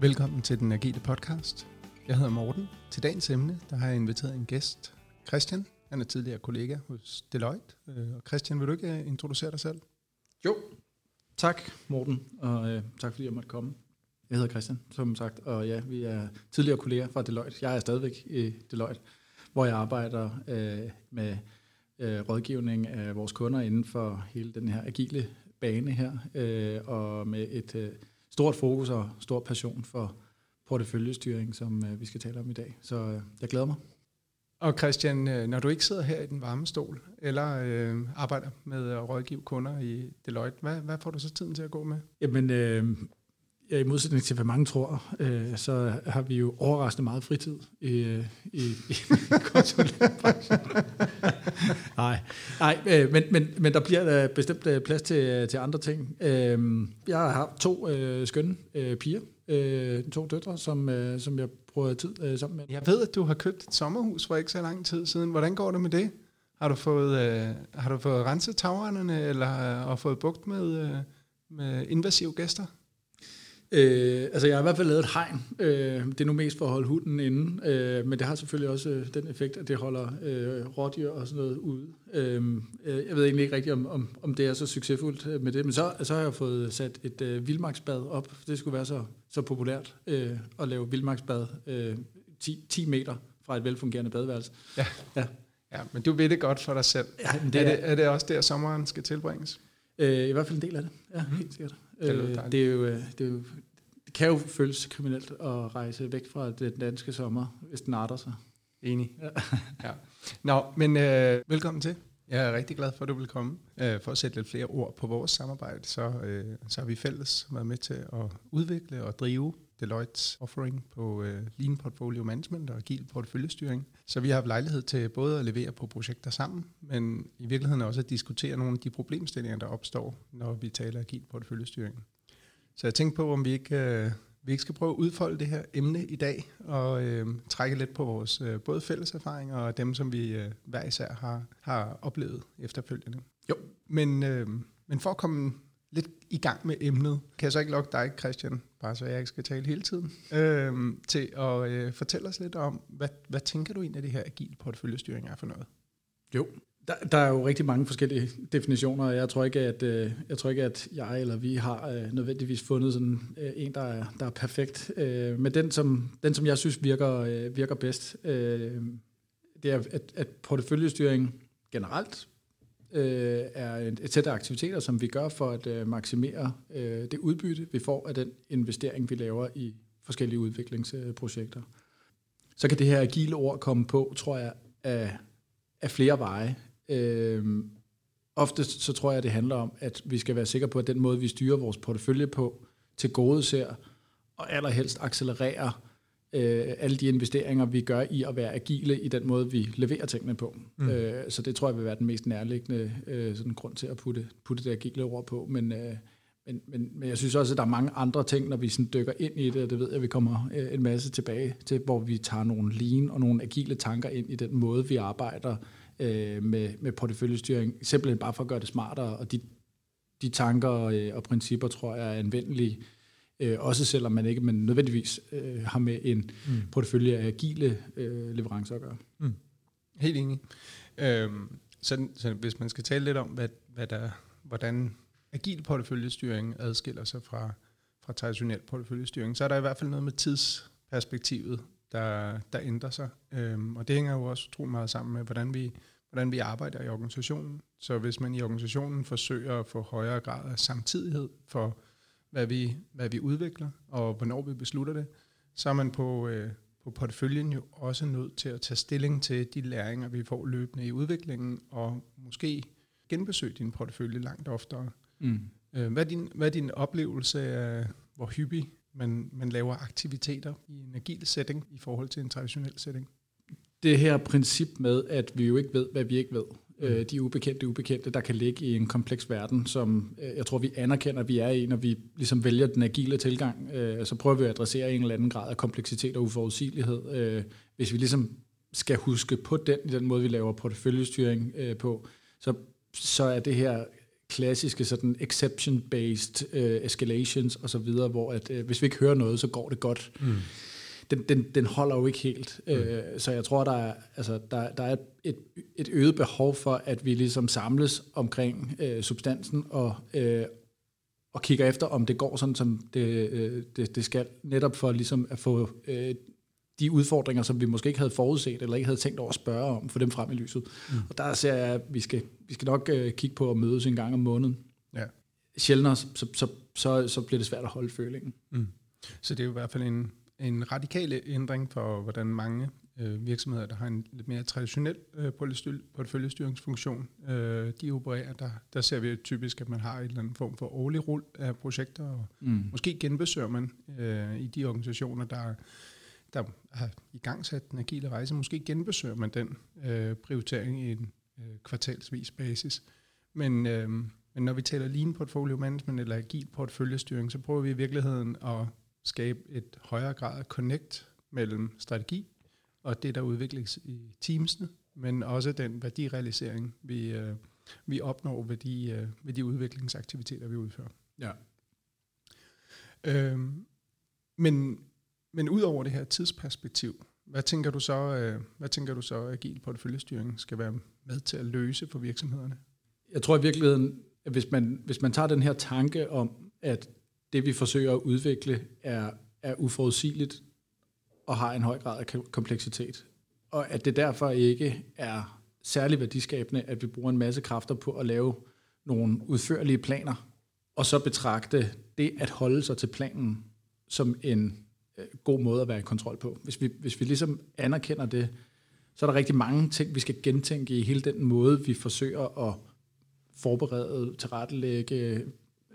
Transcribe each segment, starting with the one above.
Velkommen til den Agile Podcast. Jeg hedder Morten. Til dagens emne der har jeg inviteret en gæst, Christian. Han er tidligere kollega hos Deloitte. Øh, og Christian, vil du ikke øh, introducere dig selv? Jo, tak Morten, og øh, tak fordi jeg måtte komme. Jeg hedder Christian, som sagt, og ja, vi er tidligere kolleger fra Deloitte. Jeg er stadigvæk i Deloitte, hvor jeg arbejder øh, med øh, rådgivning af vores kunder inden for hele den her agile bane her, øh, og med et øh, stort fokus og stor passion for porteføljestyring, som øh, vi skal tale om i dag. Så øh, jeg glæder mig. Og Christian, øh, når du ikke sidder her i den varme stol, eller øh, arbejder med at rådgive kunder i Deloitte, hvad, hvad får du så tiden til at gå med? Jamen, øh, ja, i modsætning til, hvad mange tror, øh, så har vi jo overraskende meget fritid i, i, i konsulentbranchen. nej, nej øh, men, men, men der bliver der bestemt øh, plads til, til andre ting. Øh, jeg har to øh, skønne øh, piger, øh, to døtre, som, øh, som jeg bruger tid øh, sammen med. Jeg ved, at du har købt et sommerhus for ikke så lang tid siden. Hvordan går det med det? Har du fået, øh, har du fået renset tagerne, eller øh, og fået bugt med, øh, med invasive gæster? Øh, altså jeg har i hvert fald lavet et hegn. Øh, det er nu mest for at holde hunden inde, øh, men det har selvfølgelig også øh, den effekt, at det holder øh, rådyr og sådan noget ude. Øh, jeg ved egentlig ikke rigtigt, om, om, om det er så succesfuldt øh, med det, men så, så har jeg fået sat et øh, vildmarksbad op. Det skulle være så, så populært øh, at lave vildmarksbad øh, 10, 10 meter fra et velfungerende badeværelse. Ja. ja. Ja, men du ved det godt for dig selv. Ja, men det er, er, det, er det også der, sommeren skal tilbringes? Øh, I hvert fald en del af det, ja, mm. helt sikkert. Det, øh, det, er jo, øh, det, er jo, det kan jo føles kriminelt at rejse væk fra den danske sommer, hvis den arter sig. Enig. Ja. ja. Nå, men øh, velkommen til. Jeg er rigtig glad for, at du vil komme. Øh, for at sætte lidt flere ord på vores samarbejde, så, øh, så har vi fælles været med til at udvikle og drive Deloitte's offering på øh, Lean Portfolio Management og Agil Porteføljestyring. Så vi har haft lejlighed til både at levere på projekter sammen, men i virkeligheden også at diskutere nogle af de problemstillinger, der opstår, når vi taler Agil Porteføljestyring. Så jeg tænkte på, om vi ikke, øh, vi ikke skal prøve at udfolde det her emne i dag, og øh, trække lidt på vores øh, både fælles erfaringer og dem, som vi øh, hver især har, har oplevet efterfølgende. Jo. Men, øh, men for at komme i gang med emnet, kan jeg så ikke lokke dig, Christian, bare så jeg ikke skal tale hele tiden, øh, til at øh, fortælle os lidt om, hvad, hvad tænker du egentlig, at det her agil porteføljestyring er for noget? Jo, der, der er jo rigtig mange forskellige definitioner, og jeg tror ikke, at, øh, jeg, tror ikke, at jeg eller vi har øh, nødvendigvis fundet sådan øh, en, der er, der er perfekt. Øh, men den som, den, som jeg synes virker, øh, virker bedst, øh, det er, at, at porteføljestyring generelt øh, er et, et sæt af aktiviteter, som vi gør for at øh, maksimere øh, det udbytte, vi får af den investering, vi laver i forskellige udviklingsprojekter. Så kan det her agile ord komme på, tror jeg, af, af flere veje. Øh, oftest så tror jeg, det handler om, at vi skal være sikre på, at den måde, vi styrer vores portefølje på, til gode ser og allerhelst accelererer øh, alle de investeringer, vi gør i at være agile i den måde, vi leverer tingene på. Mm. Øh, så det tror jeg vil være den mest nærliggende øh, sådan grund til at putte, putte det agile ord på. Men, øh, men, men, men jeg synes også, at der er mange andre ting, når vi sådan dykker ind i det, og det ved jeg, at vi kommer øh, en masse tilbage til, hvor vi tager nogle lean og nogle agile tanker ind i den måde, vi arbejder øh, med, med porteføljestyring, simpelthen bare for at gøre det smartere, og de, de tanker øh, og principper, tror jeg, er anvendelige Øh, også selvom man ikke man nødvendigvis øh, har med en mm. portefølje af agile øh, leverancer at gøre. Mm. Helt enig. Øhm, så, så hvis man skal tale lidt om, hvad, hvad der, hvordan agil porteføljestyring adskiller sig fra, fra traditionel porteføljestyring, så er der i hvert fald noget med tidsperspektivet, der, der ændrer sig. Øhm, og det hænger jo også utrolig meget sammen med, hvordan vi, hvordan vi arbejder i organisationen. Så hvis man i organisationen forsøger at få højere grad af samtidighed for hvad vi, hvad vi udvikler, og hvornår vi beslutter det, så er man på, øh, på porteføljen jo også nødt til at tage stilling til de læringer, vi får løbende i udviklingen, og måske genbesøge din portefølje langt oftere. Mm. Øh, hvad, er din, hvad er din oplevelse af, hvor hyppig man, man laver aktiviteter i en agil setting i forhold til en traditionel setting? Det her princip med, at vi jo ikke ved, hvad vi ikke ved øh, de ubekendte ubekendte, der kan ligge i en kompleks verden, som øh, jeg tror, vi anerkender, at vi er i, når vi ligesom vælger den agile tilgang. Øh, så prøver vi at adressere en eller anden grad af kompleksitet og uforudsigelighed. Øh, hvis vi ligesom skal huske på den, i den måde, vi laver porteføljestyring øh, på, så, så er det her klassiske sådan exception-based øh, escalations og så videre, hvor at, øh, hvis vi ikke hører noget, så går det godt. Mm. Den, den, den holder jo ikke helt. Mm. Uh, så jeg tror, der er, altså, der, der er et, et øget behov for, at vi ligesom samles omkring uh, substansen og, uh, og kigger efter, om det går sådan, som det, uh, det, det skal, netop for ligesom at få uh, de udfordringer, som vi måske ikke havde forudset, eller ikke havde tænkt over at spørge om, for dem frem i lyset. Mm. Og der ser jeg, at vi skal, vi skal nok uh, kigge på at mødes en gang om måneden. Ja. Sjældnere, så, så, så, så bliver det svært at holde følingen. Mm. Så det er jo i hvert fald en, en radikal ændring for, hvordan mange øh, virksomheder, der har en lidt mere traditionel øh, porteføljestyringsfunktion, øh, de opererer. Der, der ser vi typisk, at man har en eller anden form for årlig rull af projekter, og mm. måske genbesøger man øh, i de organisationer, der der har i gang sat den agile rejse, måske genbesøger man den øh, prioritering i en øh, kvartalsvis basis. Men, øh, men når vi taler lean portfolio management eller agil porteføljestyring, så prøver vi i virkeligheden at skabe et højere grad af connect mellem strategi og det, der udvikles i teamsene, men også den værdirealisering, vi, øh, vi opnår ved de, øh, ved de udviklingsaktiviteter, vi udfører. Ja. Øh, men men ud over det her tidsperspektiv, hvad tænker du så, øh, hvad tænker du så, agil porteføljestyring skal være med til at løse for virksomhederne? Jeg tror i virkeligheden, at hvis man, hvis man tager den her tanke om, at det vi forsøger at udvikle er, er uforudsigeligt og har en høj grad af kompleksitet, og at det derfor ikke er særlig værdiskabende, at vi bruger en masse kræfter på at lave nogle udførlige planer, og så betragte det at holde sig til planen som en Øh, god måde at være i kontrol på. Hvis vi, hvis vi ligesom anerkender det, så er der rigtig mange ting, vi skal gentænke i hele den måde, vi forsøger at forberede, tilrettelægge,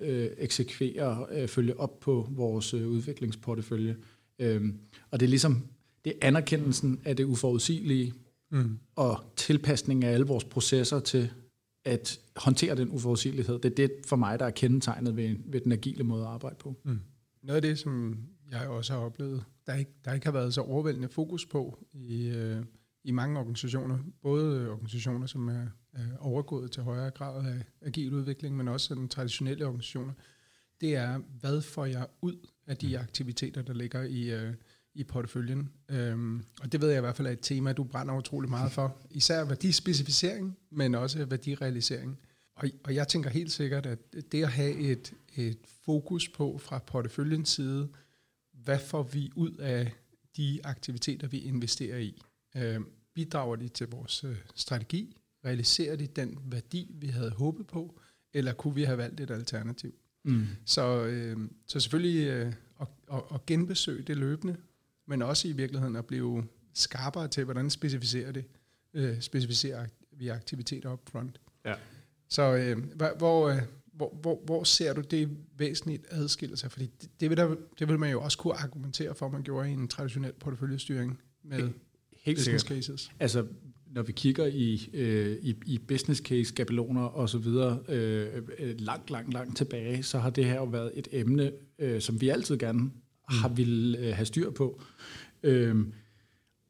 øh, eksekvere, øh, følge op på vores øh, udviklingsportefølje. Øhm, og det er ligesom, det er anerkendelsen af det uforudsigelige, mm. og tilpasning af alle vores processer til at håndtere den uforudsigelighed. Det er det for mig, der er kendetegnet ved, ved den agile måde at arbejde på. Mm. Noget af det, som jeg også har oplevet, der ikke, der ikke har været så overvældende fokus på i, øh, i mange organisationer. Både organisationer, som er, er overgået til højere grad af agil udvikling, men også den traditionelle organisationer. Det er, hvad får jeg ud af de aktiviteter, der ligger i, øh, i porteføljen. Øhm, og det ved jeg i hvert fald er et tema, du brænder utrolig meget for. Især værdispecificering, men også værdirealisering. Og, og jeg tænker helt sikkert, at det at have et, et fokus på fra porteføljens side, hvad får vi ud af de aktiviteter, vi investerer i? Øh, bidrager de til vores øh, strategi? Realiserer de den værdi, vi havde håbet på? Eller kunne vi have valgt et alternativ? Mm. Så, øh, så selvfølgelig øh, at, at, at genbesøge det løbende, men også i virkeligheden at blive skarpere til, hvordan specificerer, det, øh, specificerer vi aktiviteter up front. Ja. Så øh, hvor, øh, hvor, hvor, hvor ser du det væsentligt adskille sig? Fordi det, det, vil der, det vil man jo også kunne argumentere for, at man gjorde i en traditionel porteføljestyring med Helt business sikkert. cases. Altså, når vi kigger i, øh, i, i business case, skabeloner og så videre, øh, øh, langt, langt, langt tilbage, så har det her jo været et emne, øh, som vi altid gerne mm. har vil øh, have styr på. Øh,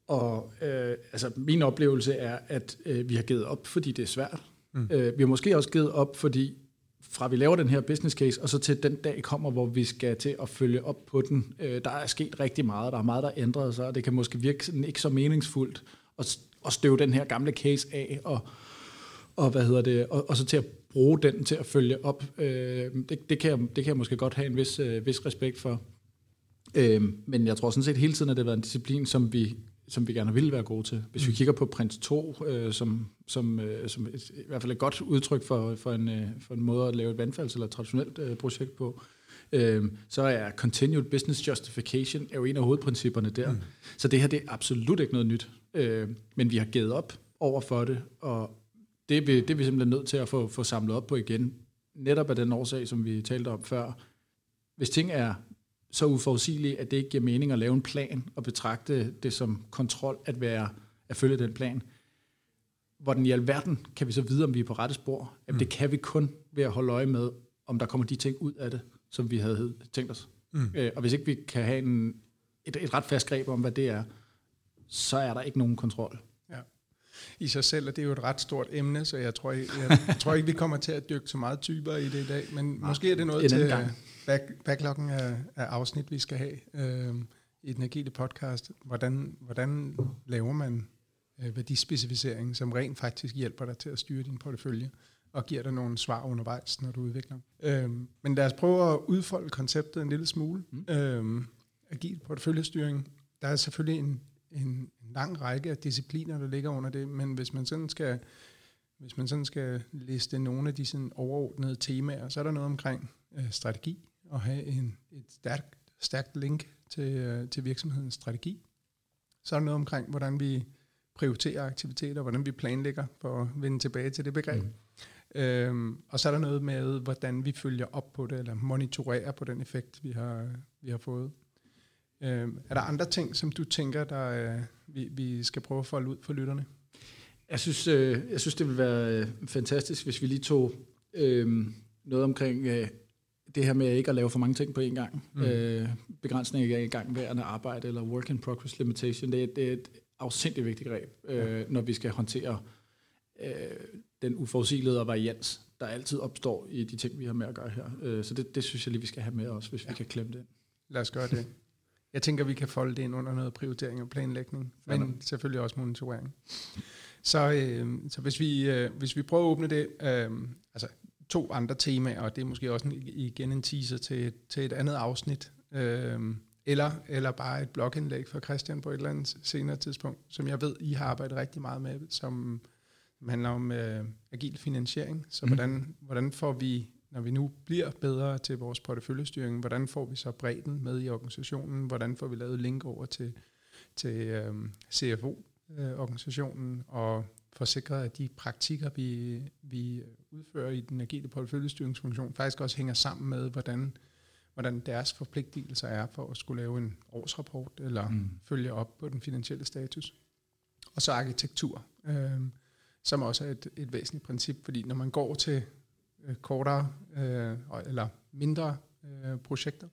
og øh, altså, min oplevelse er, at øh, vi har givet op, fordi det er svært. Mm. Øh, vi har måske også givet op, fordi fra vi laver den her business case, og så til den dag kommer, hvor vi skal til at følge op på den. Øh, der er sket rigtig meget, der er meget, der ændret sig, og det kan måske virke sådan ikke så meningsfuldt at, at støve den her gamle case af, og, og, hvad hedder det, og, og så til at bruge den til at følge op. Øh, det, det, kan jeg, det kan jeg måske godt have en vis, øh, vis respekt for. Øh, men jeg tror sådan set hele tiden, at det har været en disciplin, som vi som vi gerne vil være gode til. Hvis mm. vi kigger på Prins 2, øh, som, som, øh, som et, i hvert fald et godt udtryk for, for, en, øh, for en måde at lave et vandfalds- eller et traditionelt øh, projekt på, øh, så er Continued Business Justification er jo en af hovedprincipperne der. Mm. Så det her det er absolut ikke noget nyt. Øh, men vi har givet op over for det, og det er vi, det er vi simpelthen nødt til at få, få samlet op på igen. Netop af den årsag, som vi talte om før. Hvis ting er så uforudsigelige, at det ikke giver mening at lave en plan og betragte det som kontrol at være at følge den plan. Hvordan i alverden kan vi så vide, om vi er på rette spor? Jamen, mm. det kan vi kun ved at holde øje med, om der kommer de ting ud af det, som vi havde tænkt os. Mm. Øh, og hvis ikke vi kan have en, et, et ret fast greb om, hvad det er, så er der ikke nogen kontrol. Ja. i sig selv, og det er jo et ret stort emne, så jeg tror, jeg, jeg tror ikke, vi kommer til at dykke så meget typer i det i dag, men Nej, måske er det noget til back, backloggen af, af afsnit, vi skal have øh, i den agile podcast. Hvordan, hvordan laver man øh, værdispecificering, som rent faktisk hjælper dig til at styre din portefølje? og giver dig nogle svar undervejs, når du udvikler. Øhm, men lad os prøve at udfolde konceptet en lille smule. Mm. Øhm, agil porteføljestyring, der er selvfølgelig en, en, en lang række af discipliner, der ligger under det, men hvis man sådan skal, hvis man sådan skal liste nogle af de sådan overordnede temaer, så er der noget omkring øh, strategi, og have en, et stærkt, stærkt link til, øh, til virksomhedens strategi. Så er der noget omkring, hvordan vi prioriterer aktiviteter, hvordan vi planlægger, for at vende tilbage til det begreb. Mm. Øhm, og så er der noget med, hvordan vi følger op på det, eller monitorerer på den effekt, vi har, vi har fået. Øhm, er der andre ting, som du tænker, der øh, vi, vi skal prøve at folde ud for lytterne? Jeg synes, øh, jeg synes det vil være øh, fantastisk, hvis vi lige tog øh, noget omkring øh, det her med ikke at lave for mange ting på én gang. Mm. Øh, begrænsning af igangværende arbejde, eller work in progress limitation, det er, det er et afsindigt vigtigt greb, øh, ja. når vi skal håndtere øh, den uforudsigelighed og varians, der altid opstår i de ting, vi har med at gøre her. Øh, så det, det synes jeg lige, vi skal have med os, hvis ja. vi kan klemme det ind. Lad os gøre det. Jeg tænker, vi kan folde det ind under noget prioritering og planlægning, men ja. selvfølgelig også monitorering. Så, øh, så hvis, vi, øh, hvis vi prøver at åbne det, øh, altså to andre temaer, og det er måske også en, igen en teaser til, til et andet afsnit, øh, eller, eller bare et blogindlæg fra Christian på et eller andet senere tidspunkt, som jeg ved, I har arbejdet rigtig meget med, som, handler om øh, agil finansiering. Så mm. hvordan, hvordan får vi, når vi nu bliver bedre til vores porteføljestyring, hvordan får vi så bredden med i organisationen? Hvordan får vi lavet link over til, til øh, CFO-organisationen og får sikret, at de praktikker, vi, vi udfører i den agile porteføljestyringsfunktion, faktisk også hænger sammen med, hvordan hvordan deres forpligtelser er for at skulle lave en årsrapport eller mm. følge op på den finansielle status. Og så arkitektur, øh, som også er et, et væsentligt princip, fordi når man går til øh, kortere øh, eller mindre øh, projekter,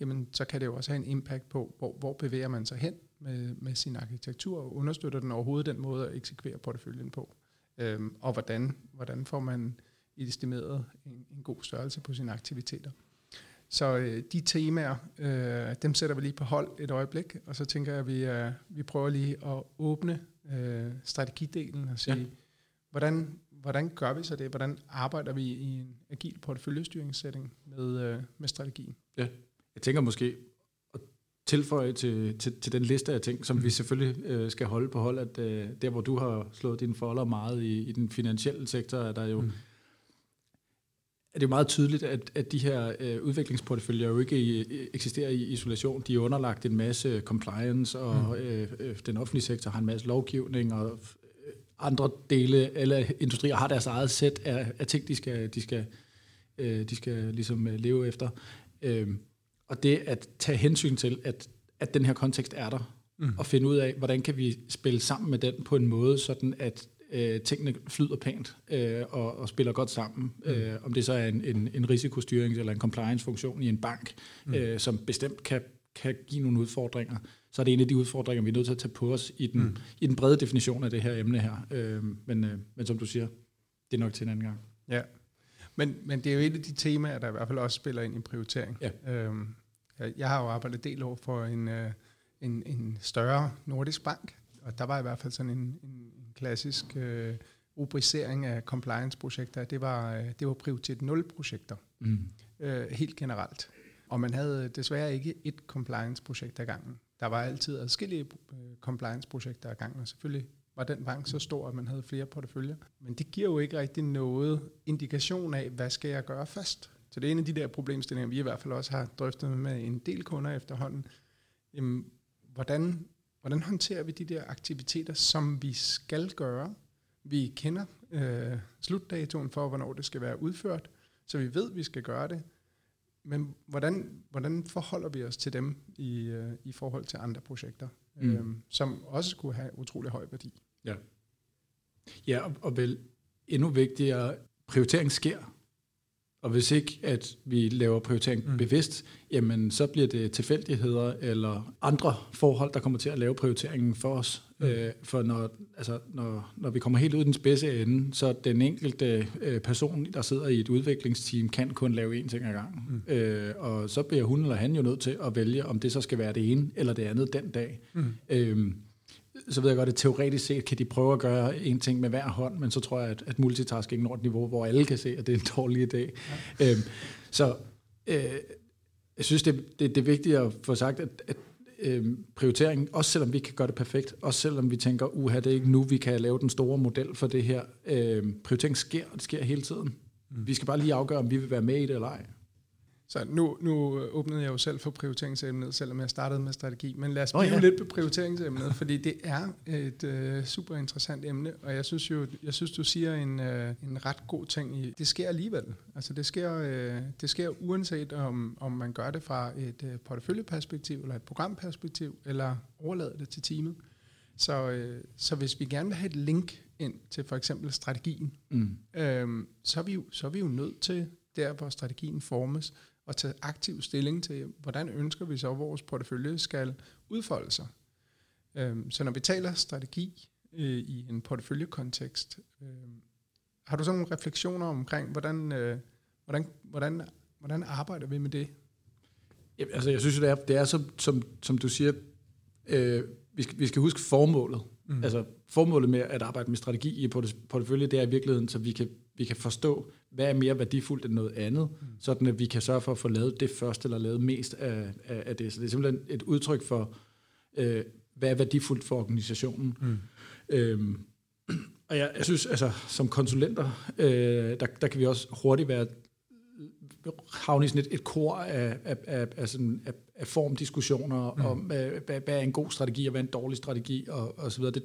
jamen så kan det jo også have en impact på, hvor, hvor bevæger man sig hen med, med sin arkitektur, og understøtter den overhovedet den måde at eksekvere porteføljen på. Øh, og hvordan, hvordan får man estimeret en, en god størrelse på sine aktiviteter. Så øh, de temaer, øh, dem sætter vi lige på hold et øjeblik, og så tænker jeg, at vi, øh, vi prøver lige at åbne øh, strategidelen og sige, ja. hvordan, hvordan gør vi så det? Hvordan arbejder vi i en agil porteføljestyringssætning med, øh, med strategien? Ja, jeg tænker måske at tilføje til, til, til den liste af ting, som mm. vi selvfølgelig øh, skal holde på hold, at øh, der hvor du har slået dine folder meget i, i den finansielle sektor, er der jo... Mm er det jo meget tydeligt, at, at de her øh, udviklingsporteføljer jo ikke i, eksisterer i isolation. De er underlagt en masse compliance, og mm. øh, øh, den offentlige sektor har en masse lovgivning, og øh, andre dele, alle industrier har deres eget sæt af, af ting, de skal, de skal, øh, de skal ligesom øh, leve efter. Øh, og det at tage hensyn til, at, at den her kontekst er der, mm. og finde ud af, hvordan kan vi spille sammen med den på en måde, sådan at øh, tingene flyder pænt øh, og, og spiller godt sammen. Mm. Øh, om det så er en, en, en risikostyring eller en compliance-funktion i en bank, mm. øh, som bestemt kan, kan give nogle udfordringer, så er det en af de udfordringer, vi er nødt til at tage på os i den, mm. i den brede definition af det her emne her. Øh, men, øh, men som du siger, det er nok til en anden gang. Ja, men, men det er jo et af de temaer, der i hvert fald også spiller ind i prioritering. Ja. Øhm, jeg har jo arbejdet del år for en, øh, en, en større nordisk bank, og der var i hvert fald sådan en, en, klassisk øh, rubricering af compliance-projekter, det var, øh, det var prioritet 0-projekter, mm. øh, helt generelt. Og man havde desværre ikke et compliance-projekt ad gangen. Der var altid adskillige øh, compliance-projekter i gangen, og selvfølgelig var den bank så stor, at man havde flere porteføljer. Men det giver jo ikke rigtig noget indikation af, hvad skal jeg gøre først. Så det er en af de der problemstillinger, vi i hvert fald også har drøftet med en del kunder efterhånden. Jamen, hvordan Hvordan håndterer vi de der aktiviteter, som vi skal gøre? Vi kender øh, slutdatoen for, hvornår det skal være udført, så vi ved, at vi skal gøre det. Men hvordan, hvordan forholder vi os til dem i, øh, i forhold til andre projekter, mm. øh, som også skulle have utrolig høj værdi? Ja, ja og, og vel endnu vigtigere, prioritering sker og hvis ikke, at vi laver prioritering mm. bevidst, jamen så bliver det tilfældigheder eller andre forhold, der kommer til at lave prioriteringen for os. Mm. Øh, for når, altså, når, når vi kommer helt ud i den spidse ende, så den enkelte øh, person, der sidder i et udviklingsteam, kan kun lave én ting ad gangen. Mm. Øh, og så bliver hun eller han jo nødt til at vælge, om det så skal være det ene eller det andet den dag. Mm. Øh, så ved jeg godt, at teoretisk set kan de prøve at gøre en ting med hver hånd, men så tror jeg, at, at multitasking når et niveau, hvor alle kan se, at det er en dårlig idé. Ja. Øhm, så øh, jeg synes, det, det, det er vigtigt at få sagt, at, at øh, prioritering, også selvom vi kan gøre det perfekt, også selvom vi tænker, uha, det er ikke nu, vi kan lave den store model for det her. Øh, prioritering sker, og det sker hele tiden. Mm. Vi skal bare lige afgøre, om vi vil være med i det eller ej. Så nu, nu åbnede jeg jo selv for prioriteringsemnet, selvom jeg startede med strategi. Men lad os blive oh, ja. lidt på prioriteringsemnet, fordi det er et uh, super interessant emne, og jeg synes jo, jeg synes du siger en, uh, en ret god ting i, det sker alligevel. Altså det sker, uh, det sker uanset om, om man gør det fra et uh, porteføljeperspektiv, eller et programperspektiv, eller overlader det til teamet. Så, uh, så hvis vi gerne vil have et link ind til for eksempel strategien, mm. øhm, så, er vi jo, så er vi jo nødt til, der hvor strategien formes, og tage aktiv stilling til, hvordan ønsker vi så, at vores portefølje skal udfolde sig. Øhm, så når vi taler strategi øh, i en porteføljekontekst, øh, har du så nogle refleksioner omkring, hvordan, øh, hvordan, hvordan, hvordan arbejder vi med det? Ja, altså jeg synes det er, det er som, som, som du siger, øh, vi, skal, vi skal huske formålet. Mm. Altså formålet med at arbejde med strategi i portefølje, det er i virkeligheden, så vi kan, vi kan forstå, hvad er mere værdifuldt end noget andet, mm. sådan at vi kan sørge for at få lavet det først, eller lavet mest af, af, af det. Så det er simpelthen et udtryk for, øh, hvad er værdifuldt for organisationen. Mm. Øhm, og jeg, jeg synes, altså som konsulenter, øh, der, der kan vi også hurtigt være havne i sådan et, et kor af, af, af, af, sådan, af, af formdiskussioner mm. om, hvad, hvad er en god strategi, og hvad er en dårlig strategi, og, og så videre. Det,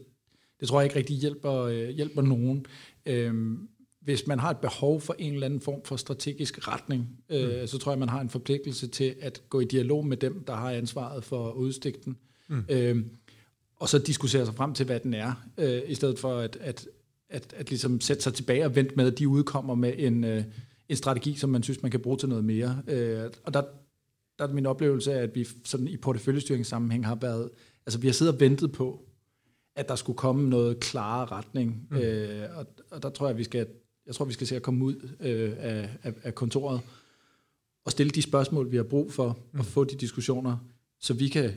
det tror jeg ikke rigtig hjælper, øh, hjælper nogen. Øhm, hvis man har et behov for en eller anden form for strategisk retning, øh, mm. så tror jeg, man har en forpligtelse til at gå i dialog med dem, der har ansvaret for den. Mm. Øh, og så diskutere sig frem til, hvad den er, øh, i stedet for at, at, at, at ligesom sætte sig tilbage og vente med, at de udkommer med en, øh, en strategi, som man synes, man kan bruge til noget mere. Øh, og der, der er min oplevelse af, at vi sådan i porteføljestyringssammenhæng har været, altså vi har siddet og ventet på, at der skulle komme noget klarere retning. Mm. Øh, og, og der tror jeg, at vi skal jeg tror, vi skal se at komme ud øh, af, af, af kontoret og stille de spørgsmål, vi har brug for, mm. og få de diskussioner, så vi kan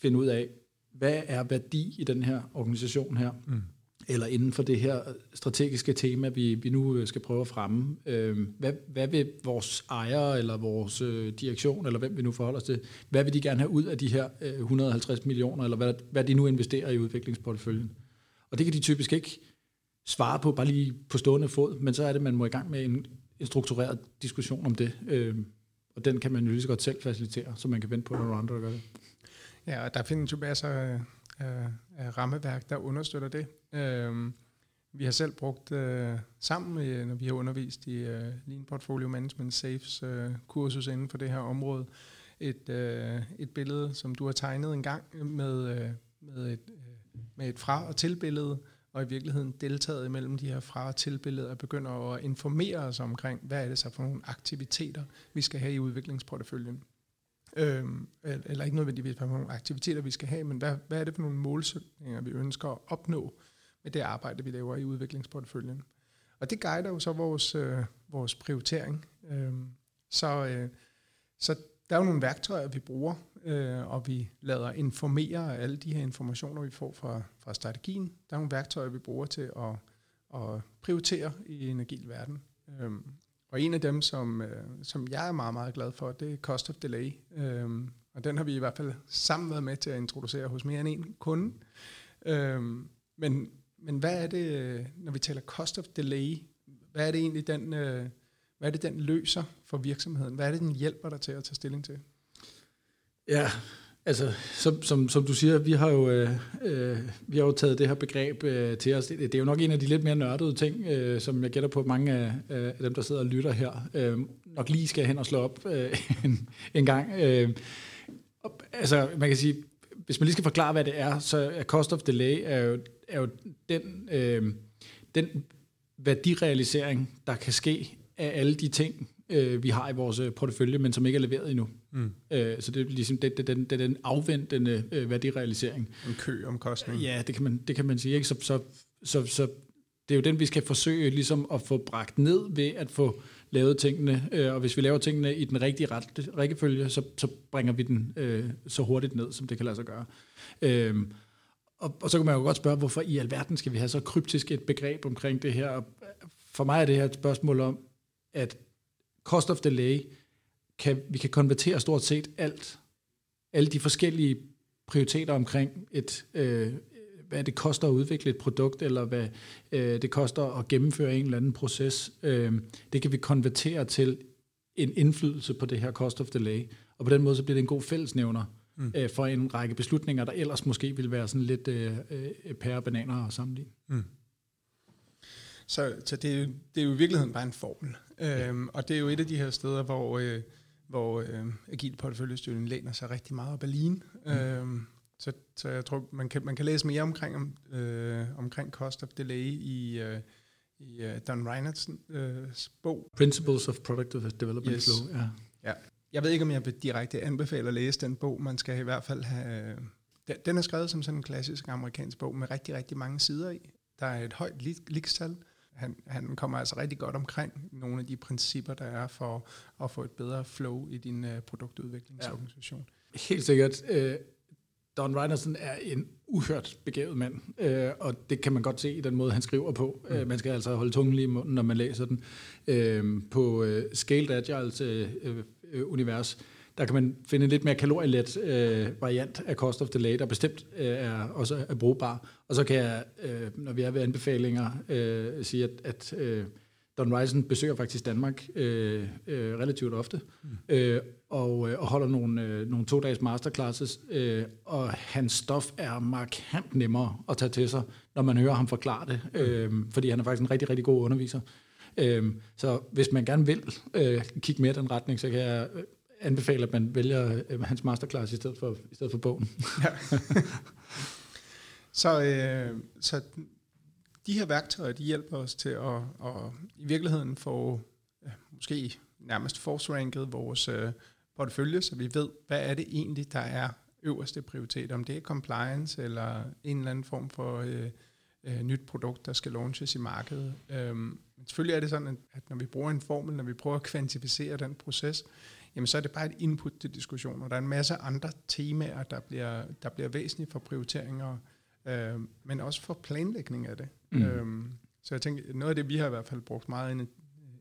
finde ud af, hvad er værdi i den her organisation her, mm. eller inden for det her strategiske tema, vi, vi nu øh, skal prøve at fremme. Øh, hvad, hvad vil vores ejere, eller vores øh, direktion, eller hvem vi nu forholder os til, hvad vil de gerne have ud af de her øh, 150 millioner, eller hvad, hvad de nu investerer i udviklingsporteføljen? Og det kan de typisk ikke svare på, bare lige på stående fod, men så er det, man må i gang med en, en struktureret diskussion om det. Øh, og den kan man jo lige så godt selv facilitere, så man kan vente på, når andre der gør det. Ja, og der findes jo masser af, af, af rammeværk, der understøtter det. Øh, vi har selv brugt øh, sammen, med, når vi har undervist i øh, Lean Portfolio Management Safes øh, kursus inden for det her område, et, øh, et billede, som du har tegnet en gang med, øh, med, et, øh, med et fra- og tilbillede, og i virkeligheden deltaget imellem de her fra- og tilbilleder og begynder at informere os omkring, hvad er det så for nogle aktiviteter, vi skal have i udviklingsporteføljen. Øhm, eller ikke nødvendigvis for nogle aktiviteter, vi skal have, men hvad, hvad er det for nogle målsætninger, vi ønsker at opnå med det arbejde, vi laver i udviklingsporteføljen. Og det guider jo så vores, øh, vores prioritering. Øhm, så, øh, så der er jo nogle værktøjer, vi bruger, øh, og vi lader informere alle de her informationer, vi får fra, fra strategien. Der er nogle værktøjer, vi bruger til at, at prioritere i en agil verden. Øhm, og en af dem, som, øh, som jeg er meget, meget glad for, det er Cost of Delay. Øhm, og den har vi i hvert fald sammen været med til at introducere hos mere end en kunde. Øhm, men, men hvad er det, når vi taler Cost of Delay, hvad er det egentlig, den, øh, hvad er det, den løser for virksomheden? Hvad er det, den hjælper dig til at tage stilling til? Ja, altså som, som, som du siger, vi har jo, øh, øh vi har jo taget det her begreb øh, til os. Det, det er jo nok en af de lidt mere nørdede ting, øh, som jeg gætter på, mange af, øh, af dem, der sidder og lytter her, øh, nok lige skal hen og slå op øh, en, en gang. Øh, og, altså, man kan sige, hvis man lige skal forklare, hvad det er, så er cost of delay er jo, er jo den, øh, den værdirealisering, der kan ske af alle de ting, øh, vi har i vores øh, portefølje, men som ikke er leveret endnu. Mm. Øh, så det er ligesom det, det, den, det, den afventende øh, værdirealisering. En kø-omkostning. Ja, det kan man, det kan man sige. Ikke? Så, så, så, så det er jo den, vi skal forsøge ligesom at få bragt ned ved at få lavet tingene. Øh, og hvis vi laver tingene i den rigtige ret, rækkefølge, så, så bringer vi den øh, så hurtigt ned, som det kan lade sig gøre. Øh, og, og så kan man jo godt spørge, hvorfor i alverden skal vi have så kryptisk et begreb omkring det her? For mig er det her et spørgsmål om, at cost of delay, kan, vi kan konvertere stort set alt, alle de forskellige prioriteter omkring et, øh, hvad det koster at udvikle et produkt, eller hvad øh, det koster at gennemføre en eller anden proces. Øh, det kan vi konvertere til en indflydelse på det her cost of delay. Og på den måde så bliver det en god fællesnævner mm. øh, for en række beslutninger, der ellers måske ville være sådan lidt øh, øh, pære bananer og sammenligne. Mm. Så, så det, er jo, det er jo i virkeligheden bare en formel. Ja. Øhm, og det er jo et af de her steder, hvor, øh, hvor øh, agil porteføljestyring læner sig rigtig meget op ad lean. Mm. Øhm, så, så jeg tror, man kan, man kan læse mere omkring, om, øh, omkring cost of delay i, øh, i uh, Don Reinerts øh, bog. Principles of Product Development yes. Flow. Ja. ja. Jeg ved ikke, om jeg vil direkte anbefale at læse den bog. Man skal i hvert fald have... Den, den er skrevet som sådan en klassisk amerikansk bog med rigtig, rigtig mange sider i. Der er et højt likstal. Han, han kommer altså rigtig godt omkring nogle af de principper, der er for at få et bedre flow i din uh, produktudviklingsorganisation. Ja. Helt sikkert. Uh, Don Reinerson er en uhørt begavet mand, øh, og det kan man godt se i den måde, han skriver på. Mm. Øh, man skal altså holde tungen lige i munden, når man læser den. Øh, på øh, Scaled Agiles øh, øh, univers, der kan man finde en lidt mere kalorielet øh, variant af Cost of Delay, der bestemt øh, er også er brugbar. Og så kan jeg, øh, når vi er ved anbefalinger, øh, sige, at, at øh, Don Risen besøger faktisk Danmark øh, øh, relativt ofte, mm. øh, og, øh, og holder nogle, øh, nogle to-dages masterclasses, øh, og hans stof er markant nemmere at tage til sig, når man hører ham forklare det, øh, fordi han er faktisk en rigtig, rigtig god underviser. Øh, så hvis man gerne vil øh, kigge mere i den retning, så kan jeg øh, anbefale, at man vælger øh, hans masterclass i stedet for, i stedet for bogen. Ja. så, øh, så de her værktøjer, de hjælper os til at, at i virkeligheden få måske nærmest force-ranket vores øh, portefølje, så vi ved, hvad er det egentlig, der er øverste prioritet, om det er compliance eller en eller anden form for øh, øh, nyt produkt, der skal launches i markedet. Øhm, selvfølgelig er det sådan, at når vi bruger en formel, når vi prøver at kvantificere den proces, jamen så er det bare et input til diskussioner. Der er en masse andre temaer, der bliver, der bliver væsentlige for prioriteringer, øh, men også for planlægning af det. Mm. Øhm, så jeg tænker, noget af det, vi har i hvert fald brugt meget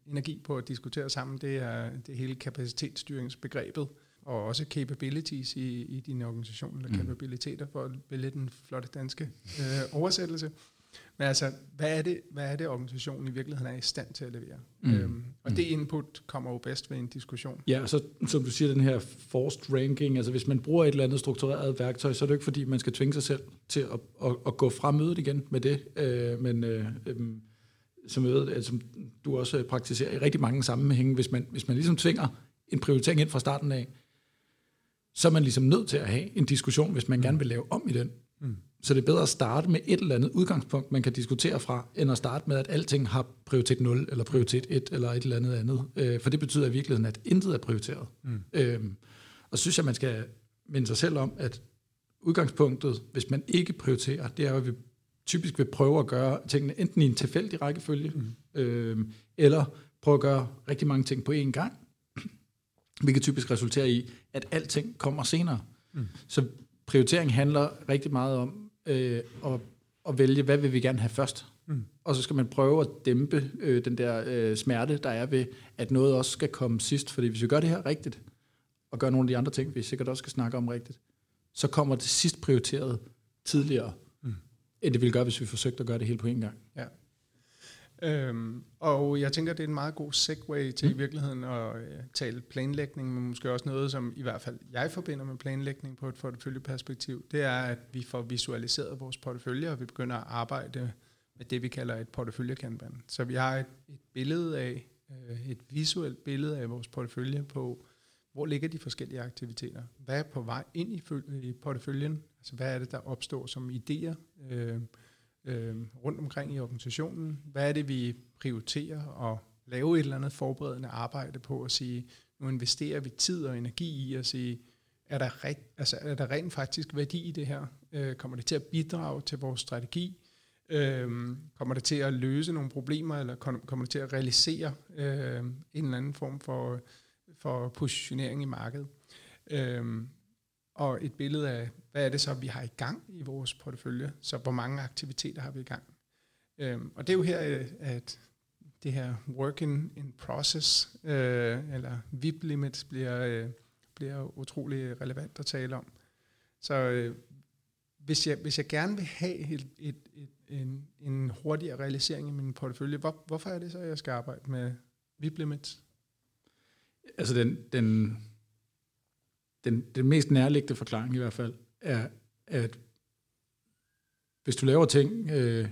energi på at diskutere sammen, det er det hele kapacitetsstyringsbegrebet, og også capabilities i, i din organisation, eller mm. capabiliteter, for at vælge den flotte danske øh, oversættelse. Men altså, hvad er, det, hvad er det, organisationen i virkeligheden er i stand til at levere? Mm. Øhm, og det input kommer jo bedst ved en diskussion. Ja, så som du siger, den her forced ranking, altså hvis man bruger et eller andet struktureret værktøj, så er det ikke fordi, man skal tvinge sig selv til at, at, at gå fra mødet igen med det. Øh, men øh, øh, som jeg ved, altså, du også praktiserer i rigtig mange sammenhænge, hvis man, hvis man ligesom tvinger en prioritering ind fra starten af, så er man ligesom nødt til at have en diskussion, hvis man mm. gerne vil lave om i den. Mm. Så det er bedre at starte med et eller andet udgangspunkt, man kan diskutere fra, end at starte med, at alting har prioritet 0, eller prioritet 1, eller et eller andet andet. Øh, for det betyder i virkeligheden, at intet er prioriteret. Mm. Øhm, og synes jeg, man skal minde sig selv om, at udgangspunktet, hvis man ikke prioriterer, det er at vi typisk vil prøve at gøre tingene enten i en tilfældig rækkefølge, mm. øhm, eller prøve at gøre rigtig mange ting på én gang, hvilket typisk resulterer i, at alting kommer senere. Mm. Så prioritering handler rigtig meget om, øh, og, og vælge, hvad vil vi gerne have først. Mm. Og så skal man prøve at dæmpe øh, den der øh, smerte, der er ved, at noget også skal komme sidst. Fordi hvis vi gør det her rigtigt, og gør nogle af de andre ting, vi sikkert også skal snakke om rigtigt, så kommer det sidst prioriteret tidligere, mm. end det ville gøre, hvis vi forsøgte at gøre det hele på en gang. Ja. Øhm, og jeg tænker, det er en meget god segue til mm. i virkeligheden at uh, tale planlægning, men måske også noget, som i hvert fald jeg forbinder med planlægning på et porteføljeperspektiv, det er, at vi får visualiseret vores portefølje, og vi begynder at arbejde med det, vi kalder et porteføljekanban. Så vi har et, et billede af, uh, et visuelt billede af vores portefølje på, hvor ligger de forskellige aktiviteter? Hvad er på vej ind i, i porteføljen? Altså, hvad er det, der opstår som idéer? Uh, øh, rundt omkring i organisationen. Hvad er det, vi prioriterer og lave et eller andet forberedende arbejde på at sige, nu investerer vi tid og energi i at sige, er der, rigt, altså, er der rent faktisk værdi i det her? Øh, kommer det til at bidrage til vores strategi? Øh, kommer det til at løse nogle problemer, eller kommer det til at realisere øh, en eller anden form for, for positionering i markedet? Øh, og et billede af, hvad er det så, vi har i gang i vores portefølje? Så hvor mange aktiviteter har vi i gang? Øh, og det er jo her, øh, at det her work in, in process, øh, eller VIP limits, bliver, øh, bliver utrolig relevant at tale om. Så øh, hvis, jeg, hvis jeg gerne vil have et, et, et, en, en hurtigere realisering i min portefølje, hvor, hvorfor er det så, at jeg skal arbejde med VIP limits? Altså den, den, den, den mest nærliggende forklaring i hvert fald, er, at hvis du laver ting, øh,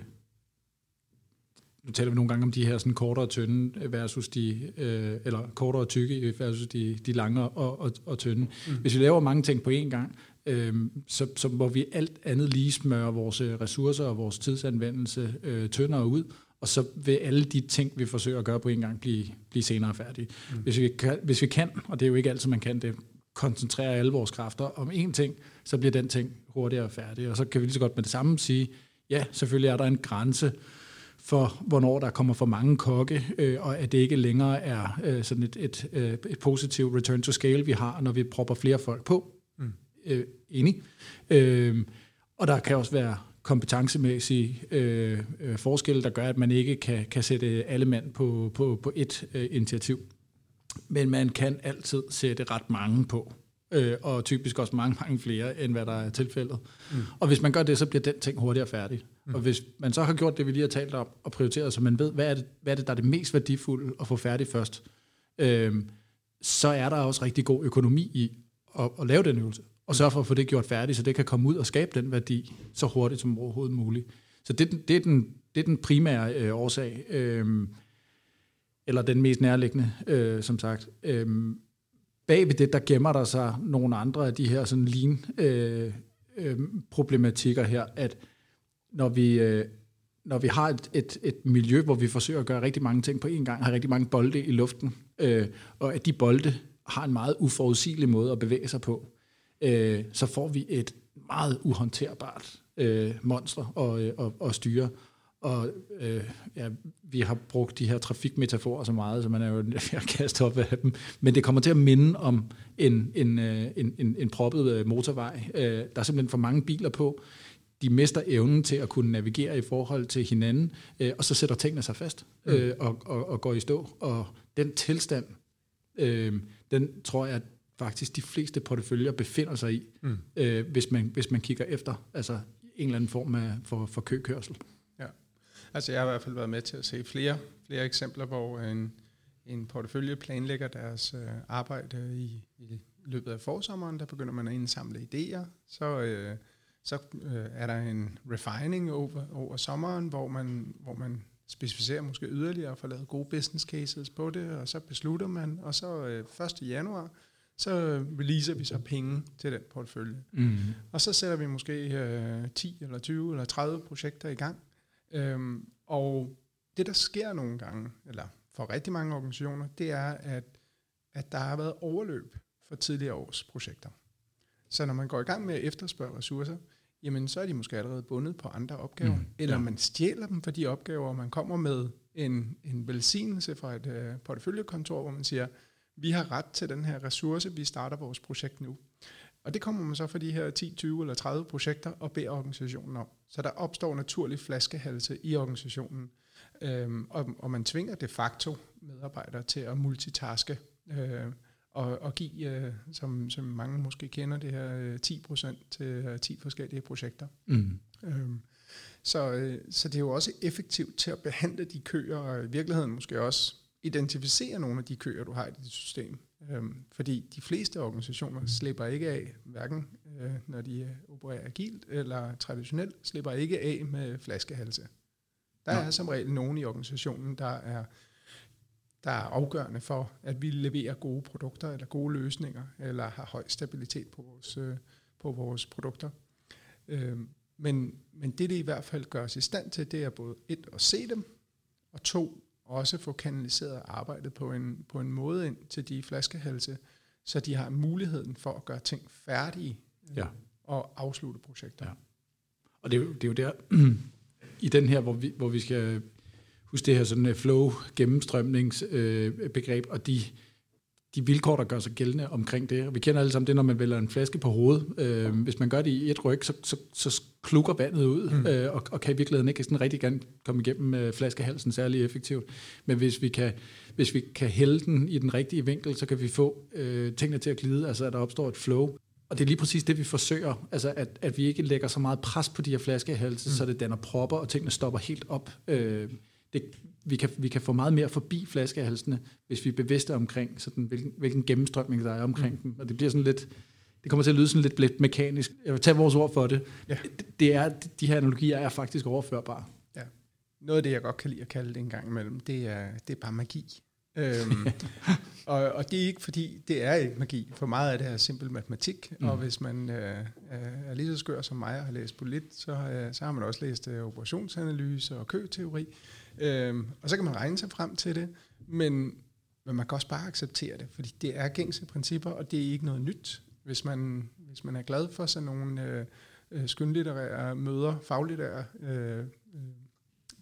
nu taler vi nogle gange om de her sådan kortere og tynde versus de, øh, eller kortere og tykke versus de, de lange og, og, og tynde. Mm. Hvis vi laver mange ting på én gang, øh, så, så må vi alt andet lige smøre vores ressourcer og vores tidsanvendelse øh, tyndere ud, og så vil alle de ting, vi forsøger at gøre på en gang, blive, blive senere færdige. Mm. Hvis, vi kan, hvis vi kan, og det er jo ikke altid, man kan det, koncentrere alle vores kræfter om én ting, så bliver den ting hurtigere færdig. Og så kan vi lige så godt med det samme sige, ja, selvfølgelig er der en grænse for, hvornår der kommer for mange kokke, øh, og at det ikke længere er øh, sådan et, et, øh, et positivt return to scale, vi har, når vi propper flere folk på. Mm. Øh, enig. Øh, og der kan også være kompetencemæssige øh, øh, forskelle, der gør, at man ikke kan, kan sætte alle mand på, på, på et øh, initiativ. Men man kan altid sætte ret mange på øh, og typisk også mange, mange flere, end hvad der er tilfældet. Mm. Og hvis man gør det, så bliver den ting hurtigere færdig. Mm. Og hvis man så har gjort det, vi lige har talt om, og prioriteret, så man ved, hvad er det, hvad er det der er det mest værdifulde at få færdigt først, øh, så er der også rigtig god økonomi i at, at lave den øvelse, og sørge for at få det gjort færdigt, så det kan komme ud og skabe den værdi så hurtigt som overhovedet muligt. Så det, det, er, den, det er den primære øh, årsag, øh, eller den mest nærliggende, øh, som sagt. Øh, bag ved det, der gemmer der sig nogle andre af de her sådan lean øh, øh, problematikker her, at når vi, øh, når vi har et, et, et miljø, hvor vi forsøger at gøre rigtig mange ting på én gang, har rigtig mange bolde i luften, øh, og at de bolde har en meget uforudsigelig måde at bevæge sig på, øh, så får vi et meget uhåndterbart øh, monster at, øh, at, at styre. Og øh, ja, vi har brugt de her trafikmetaforer så meget, så man er jo ved at kaste op af dem. Men det kommer til at minde om en, en, øh, en, en, en proppet øh, motorvej. Øh, der er simpelthen for mange biler på. De mister evnen til at kunne navigere i forhold til hinanden, og så sætter tingene sig fast mm. og, og, og går i stå. Og den tilstand, den tror jeg, at faktisk de fleste porteføljer befinder sig i, mm. hvis, man, hvis man kigger efter altså en eller anden form af for, for køkørsel. Altså jeg har i hvert fald været med til at se flere, flere eksempler, hvor en, en portefølje planlægger deres øh, arbejde i, i løbet af forsommeren. Der begynder man at indsamle idéer. Så, øh, så øh, er der en refining over, over sommeren, hvor man, hvor man specificerer måske yderligere og får lavet gode business cases på det, og så beslutter man, og så øh, 1. januar, så releaser vi så penge til den portefølje. Mm. Og så sætter vi måske øh, 10 eller 20 eller 30 projekter i gang, Øhm, og det, der sker nogle gange, eller for rigtig mange organisationer, det er, at, at der har været overløb for tidligere års projekter. Så når man går i gang med at efterspørge ressourcer, jamen så er de måske allerede bundet på andre opgaver, mm, eller ja. man stjæler dem for de opgaver, og man kommer med en, en velsignelse fra et uh, porteføljekontor, hvor man siger, vi har ret til den her ressource, vi starter vores projekt nu. Og det kommer man så for de her 10, 20 eller 30 projekter og beder organisationen om. Så der opstår naturlig flaskehalse i organisationen, øhm, og, og man tvinger de facto medarbejdere til at multitaske øh, og, og give, øh, som, som mange måske kender, det her øh, 10% til øh, 10 forskellige projekter. Mm. Øhm, så, øh, så det er jo også effektivt til at behandle de køer, og i virkeligheden måske også identificere nogle af de køer, du har i dit system. Øhm, fordi de fleste organisationer slipper ikke af, hverken øh, når de øh, opererer agilt eller traditionelt, slipper ikke af med flaskehalse. Der er som regel nogen i organisationen, der er, der er afgørende for, at vi leverer gode produkter eller gode løsninger, eller har høj stabilitet på vores, øh, på vores produkter. Øhm, men, men det, det i hvert fald gør os i stand til, det er både et, at se dem, og to, også få kanaliseret arbejdet på en, på en måde ind til de flaskehalse, så de har muligheden for at gøre ting færdige øh, ja. og afslutte projekter. Ja. Og det er, jo, det er jo der, i den her, hvor vi, hvor vi skal huske det her sådan øh, flow gennemstrømningsbegreb, øh, og de, de vilkår, der gør sig gældende omkring det. Vi kender alle sammen det, når man vælger en flaske på hovedet. Øh, hvis man gør det i et ryg, så, så, så klukker vandet ud, mm. øh, og, og kan i virkeligheden ikke sådan rigtig gerne komme igennem øh, flaskehalsen særlig effektivt. Men hvis vi kan, hvis vi kan hælde den i den rigtige vinkel, så kan vi få øh, tingene til at glide, altså at der opstår et flow. Og det er lige præcis det, vi forsøger, altså at, at vi ikke lægger så meget pres på de her flaskehalse, mm. så det danner propper, og tingene stopper helt op. Øh, det, vi, kan, vi kan få meget mere forbi flaskehalsene, hvis vi er bevidste omkring, sådan, hvilken, hvilken gennemstrømning der er omkring mm. dem. Og det bliver sådan lidt, det kommer til at lyde sådan lidt, lidt mekanisk. Jeg vil tage vores ord for det. Ja. Det er, de her analogier er faktisk overførbare. Ja. Noget af det, jeg godt kan lide at kalde det en gang imellem, det er, det er bare magi. øhm, og, og det er ikke fordi, det er ikke magi. For meget af det er simpel matematik, mm. og hvis man øh, er lige så skør som mig og har læst polit, så, øh, så har man også læst øh, operationsanalyse og køteori. Øhm, og så kan man regne sig frem til det, men, men man kan også bare acceptere det, fordi det er gængse principper, og det er ikke noget nyt. Hvis man, hvis man er glad for sådan nogle øh, øh skønlitterære møder, faglitterære øh, øh,